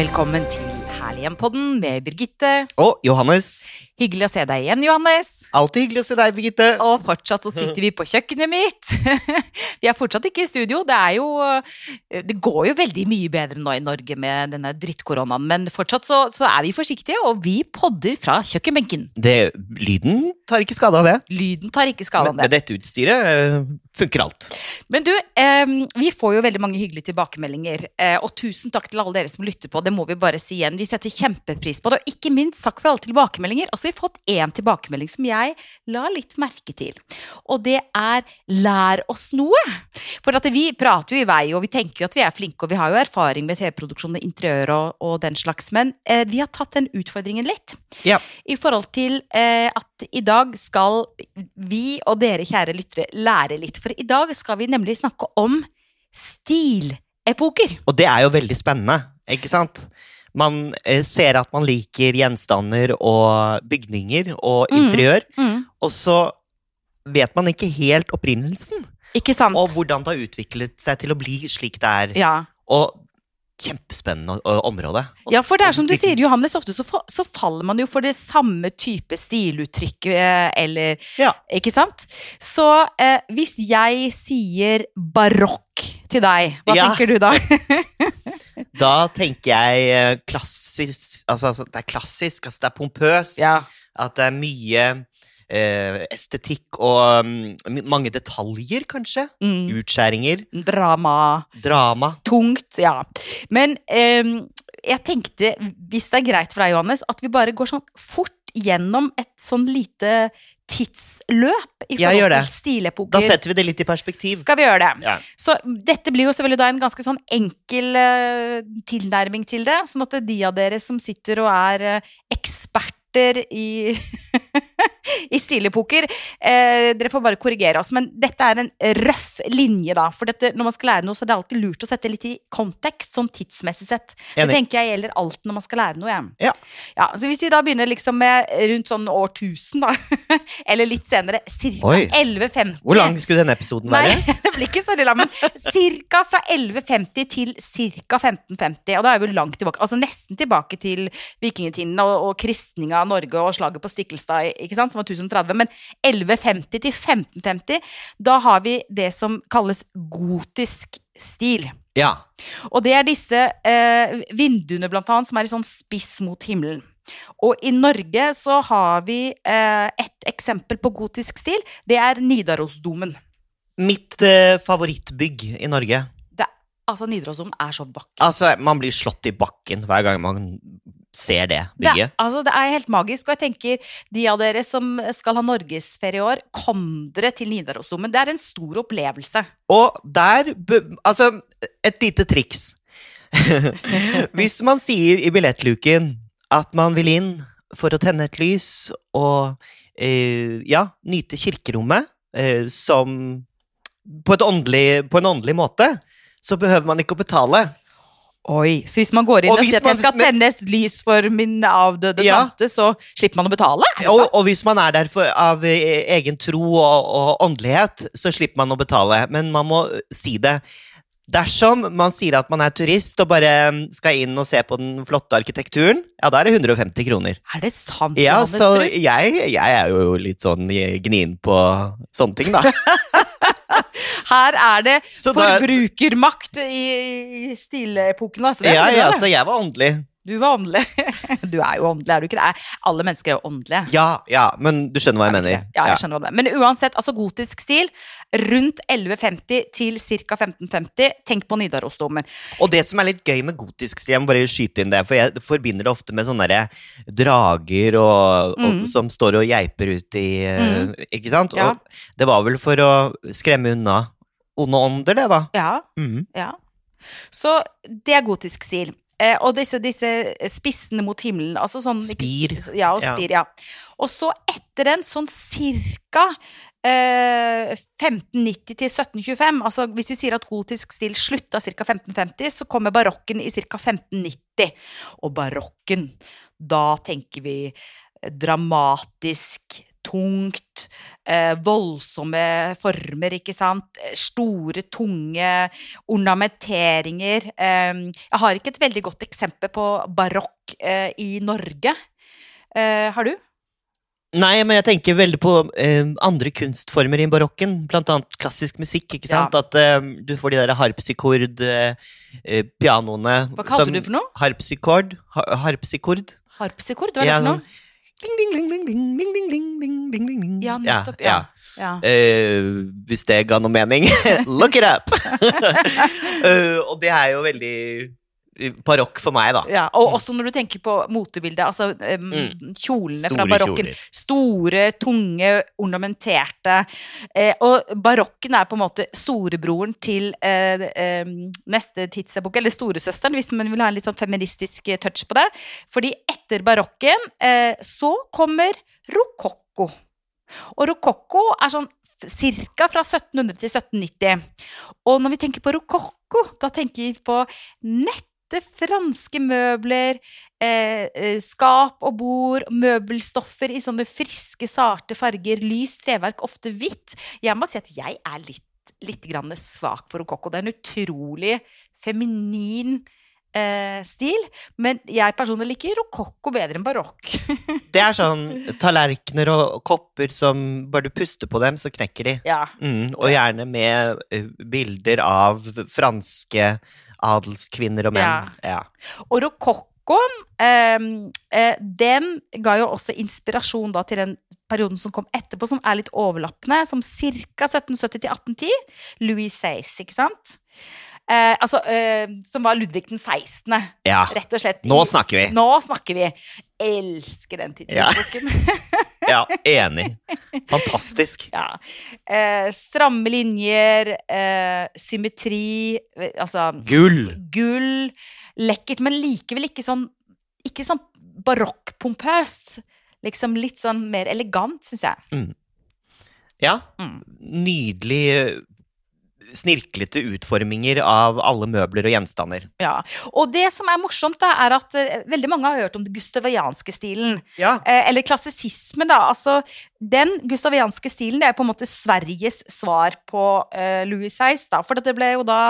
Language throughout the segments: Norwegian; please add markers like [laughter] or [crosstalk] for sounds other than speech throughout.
Velkommen til Herlig hjem-podden med Birgitte. Og Johannes. Hyggelig å se deg igjen, Johannes. Alltid hyggelig å se deg, Birgitte. Og fortsatt så sitter vi på kjøkkenet mitt. [laughs] vi er fortsatt ikke i studio. Det er jo Det går jo veldig mye bedre nå i Norge med denne drittkoronaen, men fortsatt så, så er vi forsiktige, og vi podder fra kjøkkenbenken. Det, lyden tar ikke skade av det. Lyden tar ikke skade av det. med dette utstyret eh, funker alt. Men du, eh, vi får jo veldig mange hyggelige tilbakemeldinger. Eh, og tusen takk til alle dere som lytter på. Det må vi bare si igjen. Vi setter kjempepris på det. Og ikke minst takk for alle tilbakemeldinger. Og så har vi fått én tilbakemelding som jeg la litt merke til. Og det er 'lær oss noe'. For at vi prater jo i vei, og vi tenker jo at vi er flinke, og vi har jo erfaring med TV-produksjon og interiør og, og den slags. Men eh, vi har tatt den utfordringen litt. Ja. I forhold til eh, at i dag skal vi og dere kjære lyttere lære litt. For i dag skal vi nemlig snakke om stilepoker. Og det er jo veldig spennende, ikke sant? Man eh, ser at man liker gjenstander og bygninger og Mm. interiør, og så vet man ikke helt opprinnelsen, Ikke sant? og hvordan det har utviklet seg til å bli slik det er. ja. Og kjempespennende område. Og- ja, for det er som du sier, Johannes, ofte så, så faller man jo for det samme type stiluttrykk, eh, eller Ja. Ikke sant? Så eh, hvis jeg sier barokk til deg, hva Ja. tenker du da? [laughs] Da tenker jeg eh, klassisk Altså, altså, det er klassisk, altså, det er pompøst. ja. At det er mye eh, estetikk og um, mange detaljer, kanskje. Mm. Utskjæringer. Drama. Drama. Tungt, ja. Men ehm, jeg tenkte, hvis det er greit for deg, Johannes, at vi bare går sånn fort gjennom et sånn lite tidsløp i forhold det. til stilepoker. Da setter vi det litt i perspektiv. Skal vi gjøre det? Ja. Så dette blir jo selvfølgelig da en ganske sånn enkel eh, tilnærming til det, sånn at de av dere som sitter og er eh, eksperter i [laughs] i stilepoker. Eh, dere får bare korrigere oss, men dette er en røff linje, da. For dette, når man skal lære noe, så er det alltid lurt å sette litt i kontekst, sånn tidsmessig sett. Det tenker jeg gjelder alt når man skal lære noe. jeg. Ja. Ja, så Hvis vi da begynner liksom med rundt sånn årtusen, da, [laughs] eller litt senere, ca. 1150 Hvor lang skulle denne episoden Nei, være? [laughs] det blir ikke så lang, men cirka fra 1150 til ca. 1550. Og da er vi langt tilbake, altså nesten tilbake til vikingtiden og, og kristninga av Norge og slaget på Stiklestad, ikke sant, som var 1030. Men 1150 til 1550, da har vi det som kalles gotisk stil. Ja. Og det er disse eh, vinduene, blant annet, som er i sånn spiss mot himmelen. Og i Norge så har vi eh, et eksempel på gotisk stil. Det er Nidarosdomen. Mitt eh, favorittbygg i Norge. Det, altså, Nidarosdomen er så vakker. Altså, man blir slått i bakken hver gang man ser det Det, er- altså, det er helt magisk. Og jeg tenker, de av dere som skal ha norgesferie i år, kom dere til Nidarosdomen. Det er en stor opplevelse. Og der Altså, et lite triks. [laughs] Hvis man sier i billettluken at man vil inn for å tenne et lys og eh, ja, nyte kirkerommet eh, som på, et åndelig, på en åndelig måte, så behøver man ikke å betale. Oi, Så hvis man går inn Og og, sier at jeg skal tenne et lys for min avdøde Ja. tante, så slipper man å betale? Og, og hvis man er der for, av eh, egen tro og, og åndelighet, så slipper man å betale. Men man må si det. Dersom man sier at man er turist og bare mm, skal inn og se på den flotte arkitekturen, ja, da er det 150 kroner. Er det sant? Ja, Johannes så jeg, jeg er jo litt sånn gnien på sånne ting, da. [laughs] Her er det forbrukermakt i, i stilepoken. Altså. Ja, ja, det. så jeg var åndelig. Du var åndelig. [laughs] Du er jo åndelig, er du ikke det? Alle mennesker er jo åndelige. Ja, ja, men du skjønner hva jeg Er mener. Ja, jeg skjønner hva du mener. Men uansett, altså gotisk stil. Rundt 1150 til ca. 1550. Tenk på Nidarosdomen. Og det som er litt gøy med gotisk stil, jeg må bare skyte inn det, for jeg forbinder det ofte med sånne der drager og, og, Mm. som står og geiper ut i eh, Mm. Ikke sant? Ja. Og det var vel for å skremme unna onde ånder, det, da. Ja, Mm. ja. Så det er gotisk stil. Eh, og disse, disse spissene mot himmelen, altså sånn ikke- Spir. Ja, og Ja. spir, ja. Og så etter den, sånn cirka eh, 1590 til 1725, altså hvis vi sier at gotisk stil slutta ca. 1550, så kommer barokken i ca. 1590. Og barokken, da tenker vi dramatisk, tungt, eh, voldsomme former, ikke sant. Eh, Store, tunge ornamenteringer. Eh, jeg har ikke et veldig godt eksempel på barokk eh, i Norge. Eh, har du? Nei, men jeg tenker veldig på eh, andre kunstformer i barokken, blant annet klassisk musikk. ikke sant? At eh, du får de der harpsikord-pianoene eh, pianoene Hva kalte du det for noe? Harpsikord? Har harpsikord? Harpsikord? Hva er det Ja, for noe? Ja, nettopp. Ja. ja. ja. Uh, hvis det ga noe mening. Look it up! uh, og det er jo veldig barokk for meg, da. Ja, og også når du tenker på motebildet. Altså um, mm. kjolene Store fra barokken. Kjoler. Store, tunge, ornamenterte. Eh, og barokken er på en måte storebroren til eh, eh, neste tidsepoke, eller storesøsteren, hvis man vil ha en litt sånn feministisk touch på det. Fordi etter barokken eh, så kommer rokokko. Og rokokko er sånn ca. fra 1700 til 1790. Og når vi tenker på rokokko, da tenker vi på nette franske møbler, eh, eh, skap og bord, møbelstoffer i sånne friske, sarte farger, lys treverk, ofte hvitt. Jeg må si at jeg er litt, litt svak for rokokko. Det er en utrolig feminin eh, stil, men jeg personlig liker rokokko bedre enn barokk. [laughs] Det er sånn tallerkener og kopper som bare du puster på dem, så knekker de. ja. Mm, og gjerne med eh, bilder av franske adelskvinner og menn. Ja. Og rokokkoen, eh, eh, den ga jo også inspirasjon da til den perioden som kom etterpå, som er litt overlappende, som ca. 1770 til 1810. Louis XVI, ikke sant? Eh, altså, eh, som var Ludvig den 16., ja. rett og slett. Nå snakker vi! Nå snakker vi. Elsker den tidsepoken. Ja, enig. Fantastisk. [laughs] Ja. Eh, stramme linjer, eh, symmetri, altså Gull! gull, lekkert, men likevel ikke sånn Ikke sånn barokkpompøst. Liksom litt sånn mer elegant, syns jeg. Ja. Mm. Nydelig eh, snirklete utforminger av alle møbler og gjenstander. Ja. Og det som er morsomt, da, er at uh, veldig mange har hørt om den gustavianske stilen. Ja. Uh, eller klassisismen, da. Altså, den gustavianske stilen det er på en måte Sveriges svar på uh, Louis XVI, da. For det ble jo da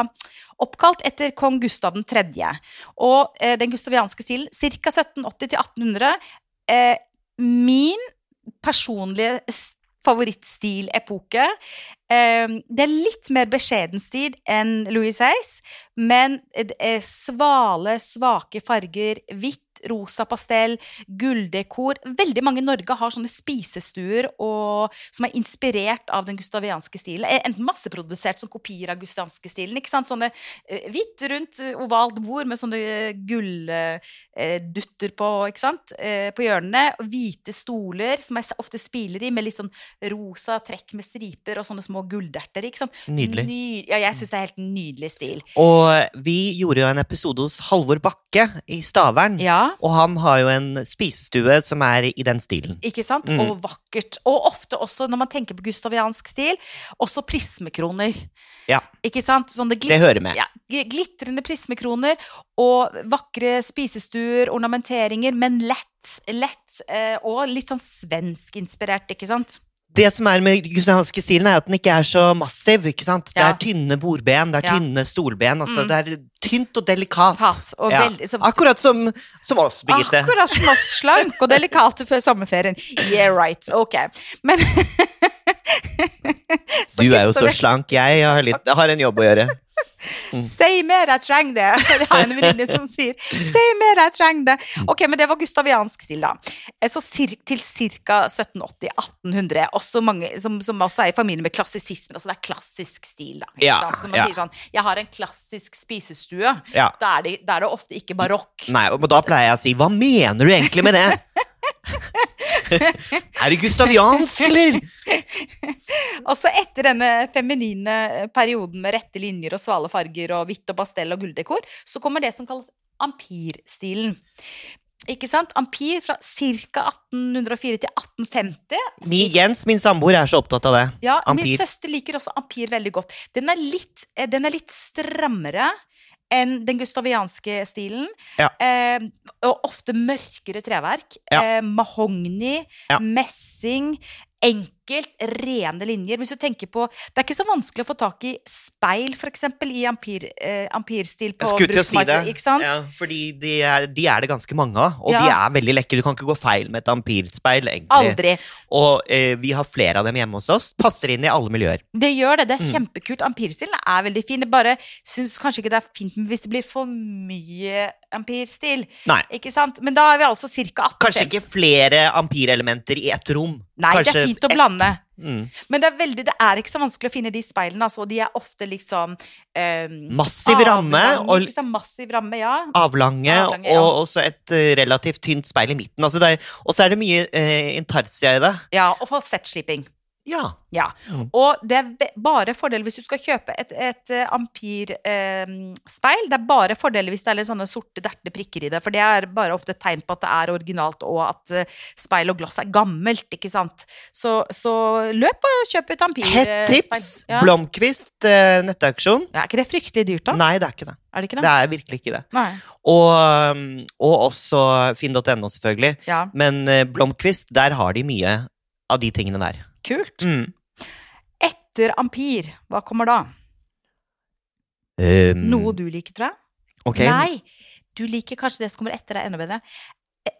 oppkalt etter kong Gustav 3. Og den gustavianske stilen, ca. 1780 1800 eh, Min personlige s- favorittstilepoke. Eh, det er litt mer beskjeden stil enn Louis XVI, men eh, svale, svake farger, hvitt, rosa pastell, gulldekor. Veldig mange i Norge har sånne spisestuer og, som er inspirert av den gustavianske stilen. Eh, Enten masseprodusert som kopier av gustavianske stilen. ikke sant? Sånne eh, hvitt, rundt, eh, ovalt bord med sånne gulldutter på, ikke sant? Eh, på hjørnene. Hvite stoler som jeg ofte spiler i, med litt sånn rosa trekk med striper og sånne små gulderter. ikke sant? Nydelig. Ny, ja, jeg syns det er helt nydelig stil. Og vi gjorde jo en episode hos Halvor Bakke i Stavern. Ja, Og han har jo en spisestue som er i den stilen. ikke sant? Mm. Og vakkert. Og ofte også, når man tenker på gustaviansk stil, også prismekroner. Ja. Ikke sant? Sånne Det hører med. Ja, glitrende prismekroner og vakre spisestuer, ornamenteringer, men lett, lett eh, og litt sånn svenskinspirert, ikke sant? Det som er med Gustav gustavianske stilen, er at den ikke er så massiv. ikke sant? Det er tynne bordben, det er tynne stolben. altså Mm. Det er tynt og delikat. Tatt, og veldig, så, Akkurat som, som oss, Birgitte. Akkurat som oss, slank og delikate før sommerferien. Yeah, right. Ok. Men [laughs] Du er jo så slank. Jeg har, litt, har en jobb å gjøre. Si mer, jeg trenger det. [laughs] Jeg har en venninne som sier 'si mer, jeg trenger det'. Mm. Ok, men det var gustaviansk stil, da. Eh, Så til ca. 1780-1800. Også mange som, som også er i familie med klassisisme. Altså det er klassisk stil, da. Ja? Så man ja. sier sånn 'jeg har en klassisk spisestue'. Ja. Da er, det, da er det ofte ikke barokk. Nei, og da pleier jeg å si 'hva mener du egentlig med det'? [laughs] [laughs] er det gustaviansk, eller? [laughs] Og så etter denne feminine perioden med rette linjer og svale farger og hvitt og pastell og gulldekor, så kommer det som kalles ampirstilen. Ikke sant? Ampir fra ca. 1804 til 1850. Mi, Jens, min samboer, er så opptatt av det. Ja, min søster liker også ampir veldig godt. Den er litt, eh, den er litt strammere enn den gustavianske stilen. Ja. Eh, og ofte mørkere treverk. Ja. Eh, mahogni, Ja. messing. Enkelt, rene linjer. Hvis du tenker på Det er ikke så vanskelig å få tak i speil, f.eks., i ampir, eh, ampirstil på Jeg å si. Ikke sant? Ja, fordi de er, de er det ganske mange av, og Ja. de er veldig lekre. Du kan ikke gå feil med et ampirspeil, egentlig. Aldri. Og eh, vi har flere av dem hjemme hos oss. Passer inn i alle miljøer. Det gjør det. Det er Mm. kjempekult. Ampirstilen er veldig fin. Det bare syns kanskje ikke det er fint hvis det blir for mye ampirstil. Nei. Ikke sant? Men da er vi altså ca. 18 Kanskje ikke flere ampirelementer i ett rom. Nei, det er fint å ett. Blande. Mm. Men det er, veldig, det er ikke så vanskelig å finne de speilene. Altså, og de er ofte liksom eh, Massiv ramme og liksom? Massiv ramme, ja. avlange, Avlange, ja. og også et eh, relativt tynt speil i midten. Altså det og så er det mye eh, intarsia i det. ja og falsettsliping. Ja. Ja. Mm. Og det er bare fordel hvis du skal kjøpe et, et eh, Ampir-speil. det er bare fordel hvis det er litt sånne sorte, derte prikker i det. For det er bare ofte et tegn på at det er originalt, og at eh, speil og glass er gammelt. ikke sant? Så, så løp og kjøp et Ampir-speil. Hett tips! Ja. Blomkvist eh, nettauksjon. Ja, er ikke det fryktelig dyrt, da? Nei, det er ikke det. Er det ikke Det det? er virkelig ikke det. Nei. Og, um, og også finn.no, selvfølgelig. Ja, Men eh, Blomkvist, der har de mye av de tingene der. Kult. Mm. Etter Ampir, hva kommer da? Um, Noe du liker, tror jeg? Okay. Nei, du liker kanskje det som kommer etter deg enda bedre.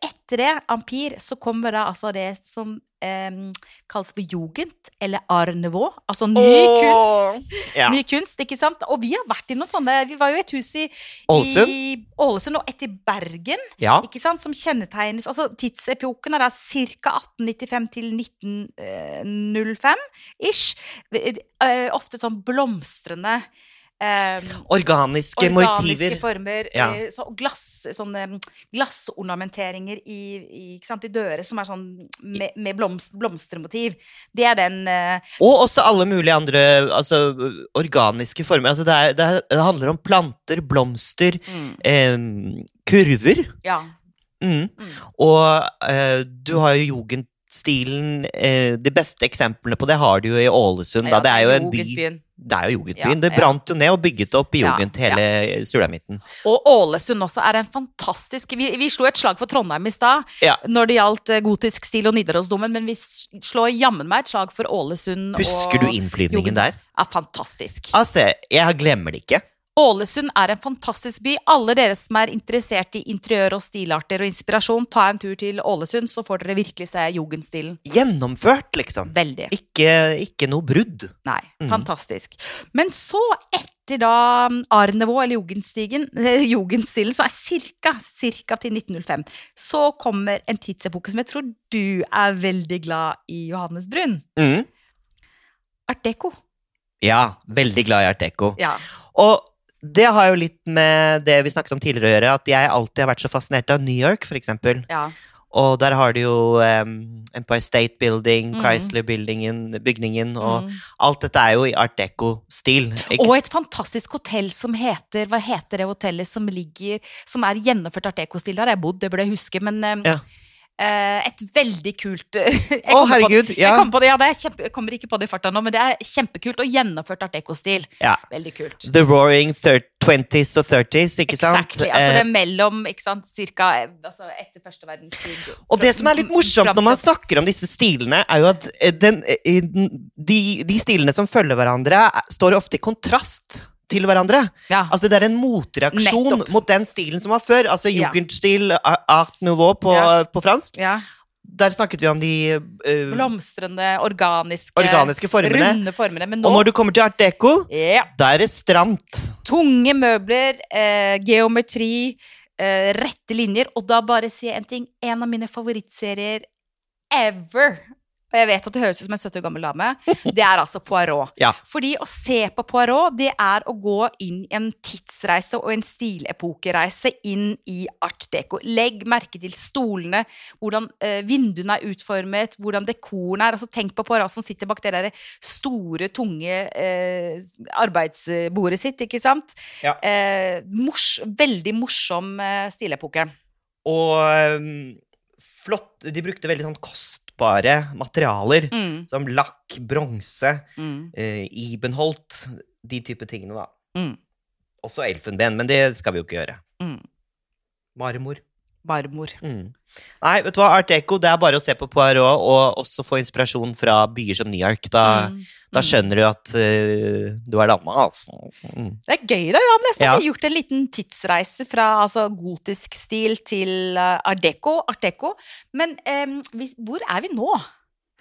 Etter det, Ampir, så kommer da altså det som eh, kalles for jugend, eller art nouveau. Altså ny kunst. Ja. Ny kunst, ikke sant? Og vi har vært i noen sånne Vi var jo i et hus i Ålesund? og et i Bergen, ja. ikke sant? som kjennetegnes Altså tidsepoken er da ca. 1895 til 1905 ish. Eh, Ofte sånn blomstrende em, Organiske, Organiske motiver. former. Ja. eh, Så glass, sånne mm, glassornamenteringer i, i, i dører som er sånn med, med blomst, blomstermotiv. Det er den eh, Og også alle mulige andre altså, organiske former. Altså, det, er, det, er, det handler om planter, blomster, em, kurver. Ja. Mm. Mm. Og eh, du har jo jugendstilen eh, De beste eksemplene på det har du jo i Ålesund. ja. Det er jo en by Det er jo jugendbyen. Ja, det brant jo ned og bygget opp i Ja, jugend hele Sulamitten. Og Ålesund også er en fantastisk Vi, vi slo et slag for Trondheim i stad Ja. når det gjaldt eh, gotisk stil og Nidarosdomen, men vi slår jammen meg et slag for Ålesund Husker du innflyvningen der? Ja, fantastisk. Altså, jeg glemmer det ikke. Ålesund er en fantastisk by. Alle dere som er interessert i interiør og stilarter og inspirasjon, ta en tur til Ålesund, så får dere virkelig se jugendstilen. Gjennomført, liksom. Veldig. Ikke, ikke noe brudd. Nei, Mm. fantastisk. Men så, etter da Arnevå, eller jugendstigen, [laughs] jugendstilen, som er cirka, cirka til 1905, så kommer en tidsepoke som jeg tror du er veldig glad i, Johannes Brun. Mm. Art deco. Ja, veldig glad i art deco. Ja. Og det har jo litt med det vi snakket om tidligere å gjøre, at jeg alltid har vært så fascinert av New York, eksempel. ja. Og der har du jo um, Empire State Building, Mm. Chrysler-bygningen, bygningen, og Mm. alt dette er jo i art deco-stil. Og et fantastisk hotell som heter Hva heter det hotellet som ligger Som er gjennomført art deco-stil? Der har jeg bodd, det burde jeg huske, men um, Ja. Eh, Et veldig kult eh, [laughs] jeg Å, herregud! Jeg, Ja. kommer på det, ja, det kjempe, jeg kommer ikke på det i farta nå, men det er kjempekult og gjennomført art deco-stil. ja. Veldig kult. The Roaring 20s og 30s, ikke sant? Exactly. Altså det Eh, er mellom, ikke sant, cirka altså etter første verdenskrig. og det som er litt morsomt når man snakker om disse stilene, er jo at den, de, de stilene som følger hverandre, er- står ofte i kontrast til hverandre. Ja. Altså Det er en motreaksjon Nettopp. mot den stilen som var før. Altså Jugendstil, ja. art nouveau på, Ja. på fransk. ja. Der snakket vi om de uh, Blomstrende, organiske, organiske formene. runde formene. Men nå Og når du kommer til art deco, ja. da er det stramt. Tunge møbler, eh, geometri, eh, rette linjer. Og da bare si en ting. En av mine favorittserier ever. Og jeg vet at det høres ut som en 70 år gammel dame. [laughs] Det er altså Poirot. Ja. Fordi å se på Poirot, det er å gå inn i en tidsreise og en stilepokereise inn i art deco. Legg merke til stolene, hvordan eh, vinduene er utformet, hvordan dekoren er. Altså Tenk på Poirot som sitter bak det der store, tunge eh, arbeidsbordet sitt, ikke sant? Ja. Eh, mors, veldig morsom eh, stilepoke. Og um, flott De brukte veldig sånn kostbare materialer. Mm, Som lakk, bronse, mm, eh, Ibenholt. De type tingene, da. mm. Også elfenben, men det skal vi jo ikke gjøre. Mm. Marmor. Marmor. Mm. Nei, vet du hva, Art Deco det er bare å se på Poirot og også få inspirasjon fra byer som New York. Da, Mm. da skjønner du at uh, du er dama, altså. Mm. Det er gøy da, Johan. Nesten Ja. har gjort en liten tidsreise fra altså, gotisk stil til uh, art deco. Art deco. Men um, vi, hvor er vi nå?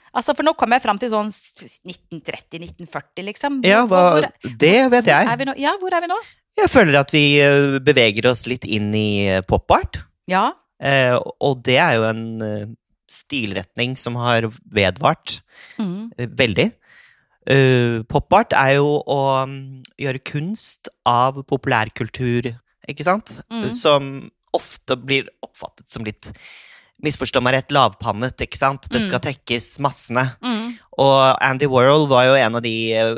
Altså, For nå kommer jeg fram til sånn 1930-1940, liksom. Ja, hva, hvor- det vet jeg. Ja, hvor er vi nå? Jeg føler at vi eh, beveger oss litt inn i eh, pop-art. Ja. Eh, og det er jo en eh, stilretning som har vedvart Mm. eh, veldig. Uh, pop-art er jo å mm, gjøre kunst av populærkultur, ikke sant? Mm. Som ofte blir oppfattet som litt Misforstå meg rett, lavpannet, ikke sant? Det skal tekkes massene. Mm. Og Andy Warhol var jo en av de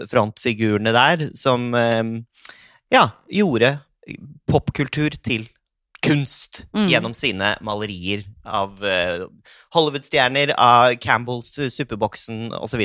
frontfigurene der som ja, gjorde popkultur til kunst Mm. gjennom sine malerier av uh, Hollywood-stjerner, av Campbells uh, Suppeboksen osv.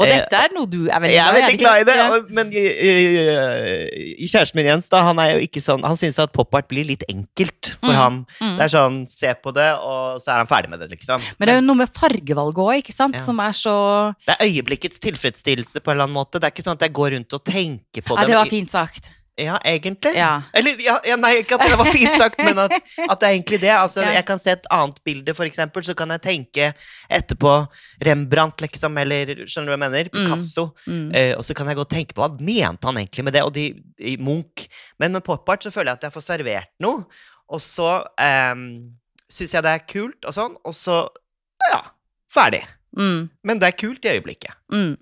Og Eh, dette er noe du er veldig Jeg er veldig glad i det, Ja. men kjæresten min Jens, da, han er jo ikke sånn Han syns at pop-art blir litt enkelt for Mm, ham. mm. Det er sånn, se på det, og så er han ferdig med det, liksom. Men det er jo noe med fargevalget òg, ikke sant? Ja. Som er så Det er øyeblikkets tilfredsstillelse på en eller annen måte. Det er ikke sånn at jeg går rundt og tenker på Ja, det. det var fint sagt. Ja, egentlig. Ja. Eller, ja, ja, nei, ikke at det var fint sagt, men at, [laughs] at det er egentlig det. Altså. Jeg kan se et annet bilde, for eksempel, så kan jeg tenke etterpå Rembrandt, liksom, eller skjønner du hva jeg mener? Picasso. Mm. Eh, og så kan jeg gå og tenke på hva mente han egentlig med det, og de, i Munch. Men med pop-art så føler jeg at jeg får servert noe, og så um, syns jeg det er kult, og sånn, og så ja, ferdig. Mm. Men det er kult i øyeblikket. Mm.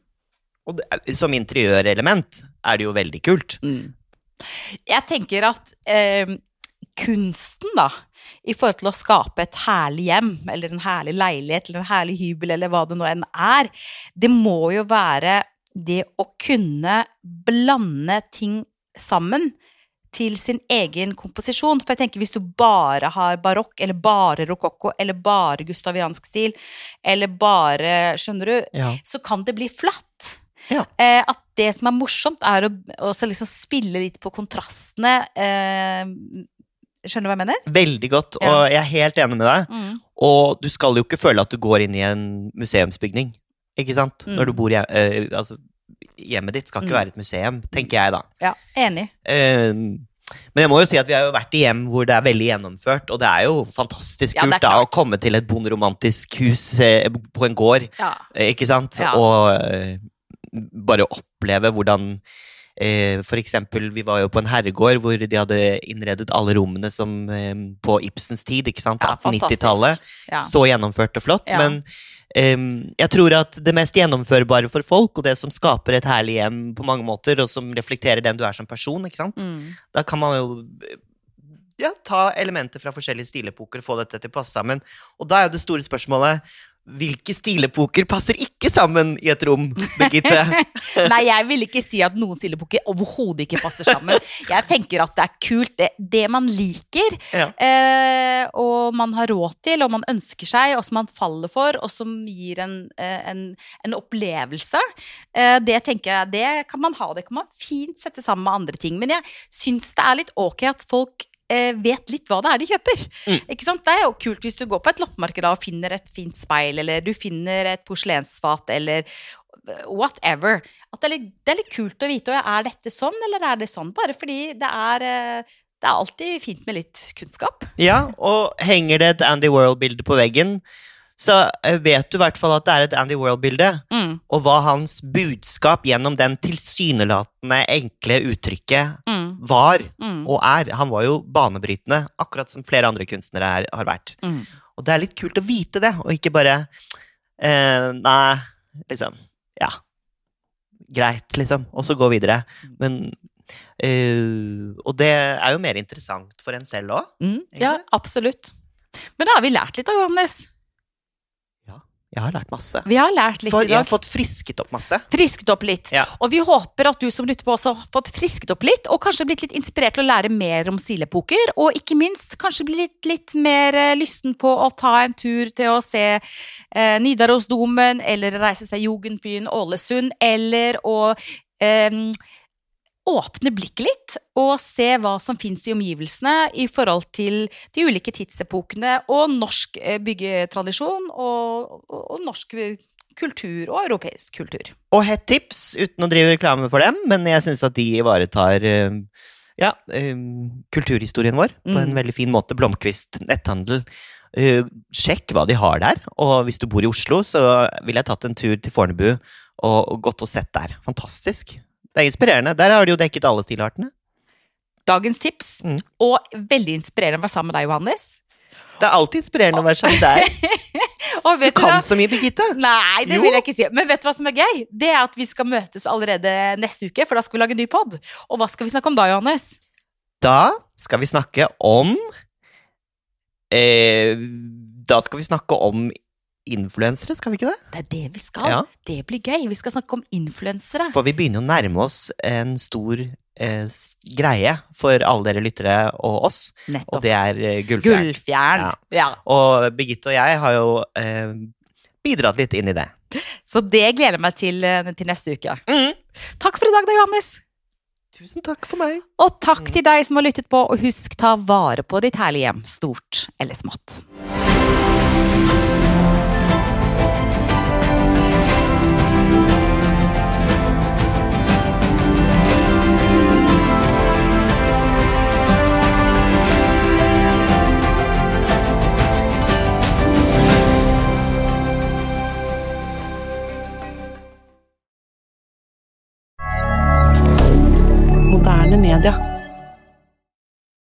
Og det, som interiørelement er det jo veldig kult. Mm. Jeg tenker at eh, kunsten, da, i forhold til å skape et herlig hjem, eller en herlig leilighet, eller en herlig hybel, eller hva det nå enn er, det må jo være det å kunne blande ting sammen til sin egen komposisjon. For jeg tenker hvis du bare har barokk, eller bare rokokko, eller bare gustaviansk stil, eller bare Skjønner du? Ja. så kan det bli flatt. Ja. Eh, at det som er morsomt, er å liksom spille litt på kontrastene. Eh, skjønner du hva jeg mener? Veldig godt, Ja. og jeg er helt enig med deg. Og du skal jo ikke føle at du går inn i en museumsbygning, ikke sant? Mm. Når du bor hjemme, eh, altså, hjemmet ditt skal ikke Mm. være et museum, tenker jeg da. Ja, enig. Eh, men jeg må jo si at vi har jo vært i hjem hvor det er veldig gjennomført, og det er jo fantastisk kult ja, da, å komme til et bonderomantisk hus eh, på en gård, Ja. eh, ikke sant? Ja. Og bare oppleve hvordan eh, For eksempel, vi var jo på en herregård hvor de hadde innredet alle rommene som eh, på Ibsens tid, ikke sant? Ja, 1890-tallet. Ja. Så gjennomført og flott. Ja. Men eh, jeg tror at det mest gjennomførbare for folk, og det som skaper et herlig hjem på mange måter, og som reflekterer den du er som person, ikke sant? Mm. da kan man jo ja, ta elementer fra forskjellige stilepoker og få dette til å passe sammen. Og da er jo det store spørsmålet hvilke stilepoker passer ikke sammen i et rom, Birgitte? [laughs] Nei, jeg vil ikke si at noen stilepoker overhodet ikke passer sammen. Jeg tenker at det er kult, det, det man liker, Ja. eh, og man har råd til, og man ønsker seg, og som man faller for, og som gir en, eh, en, en opplevelse. Eh, det tenker jeg, det kan man ha, det kan man fint sette sammen med andre ting. Men jeg syns det er litt ok at folk vet litt hva det er de kjøper. Mm. Ikke sant? Det er jo kult hvis du går på et loppemarked og finner et fint speil, eller du finner et porselensfat, eller whatever. At det er, litt, det er litt kult å vite er dette sånn, eller er det sånn? Bare fordi det er, eh, det er alltid fint med litt kunnskap. Ja, og henger det et Andy World-bilde på veggen, så eh, vet du i hvert fall at det er et Andy World-bilde, Mm, og hva hans budskap gjennom den tilsynelatende enkle uttrykket mm, var mm, og er. Han var jo banebrytende, akkurat som flere andre kunstnere er, har vært. mm. Og det er litt kult å vite det, og ikke bare eh, Nei, liksom Ja. Greit, liksom. Og så gå videre. Men eh, Og det er jo mer interessant for en selv òg. Mm, ja, absolutt. Men da har vi lært litt av Johannes. Jeg har lært masse. Vi har lært litt For i jeg har fått frisket opp masse. Frisket opp litt. Ja. Og vi håper at du som lytter på også har fått frisket opp litt, og kanskje blitt litt inspirert til å lære mer om silepoker. Og ikke minst kanskje blitt litt mer eh, lysten på å ta en tur til å se eh, Nidarosdomen, eller reise seg Jugendbyen Ålesund, eller å eh, åpne blikket litt og se hva som fins i omgivelsene i forhold til de ulike tidsepokene og norsk eh, byggetradisjon og, og, og norsk kultur og europeisk kultur. Og hett tips, uten å drive reklame for dem, men jeg syns at de ivaretar eh, ja, eh, kulturhistorien vår på en Mm. veldig fin måte. Blomkvist netthandel. Eh, sjekk hva de har der, og hvis du bor i Oslo, så ville jeg tatt en tur til Fornebu og, og gått og sett der. Fantastisk. Det er inspirerende. Der har du jo dekket alle stilartene. Dagens tips, Mm. og veldig inspirerende å være sammen med deg, Johannes. Det er alltid inspirerende å være sammen med deg. [laughs] Du vet du kan hva? så mye, Birgitte! Nei, det Jo. vil jeg ikke si. Men vet du hva som er gøy? Det er at vi skal møtes allerede neste uke, for da skal vi lage en ny pod. Og hva skal vi snakke om da, Johannes? Da skal vi snakke om eh, Da skal vi snakke om influensere, skal vi ikke det? Det er det vi skal. Ja. Det blir gøy. Vi skal snakke om influensere. For vi begynner å nærme oss en stor eh, greie for alle dere lyttere og oss, og det er eh, Gullfjern. Gullfjern. Ja. Ja. Og Birgitte og jeg har jo eh, bidratt litt inn i det. Så det gleder jeg meg til, eh, til neste uke. Mm. Takk for i dag, da, Johannes. Tusen takk for meg. Og takk til deg som har lyttet på, og husk ta vare på ditt herlige hjem, stort eller smått. Moderne media.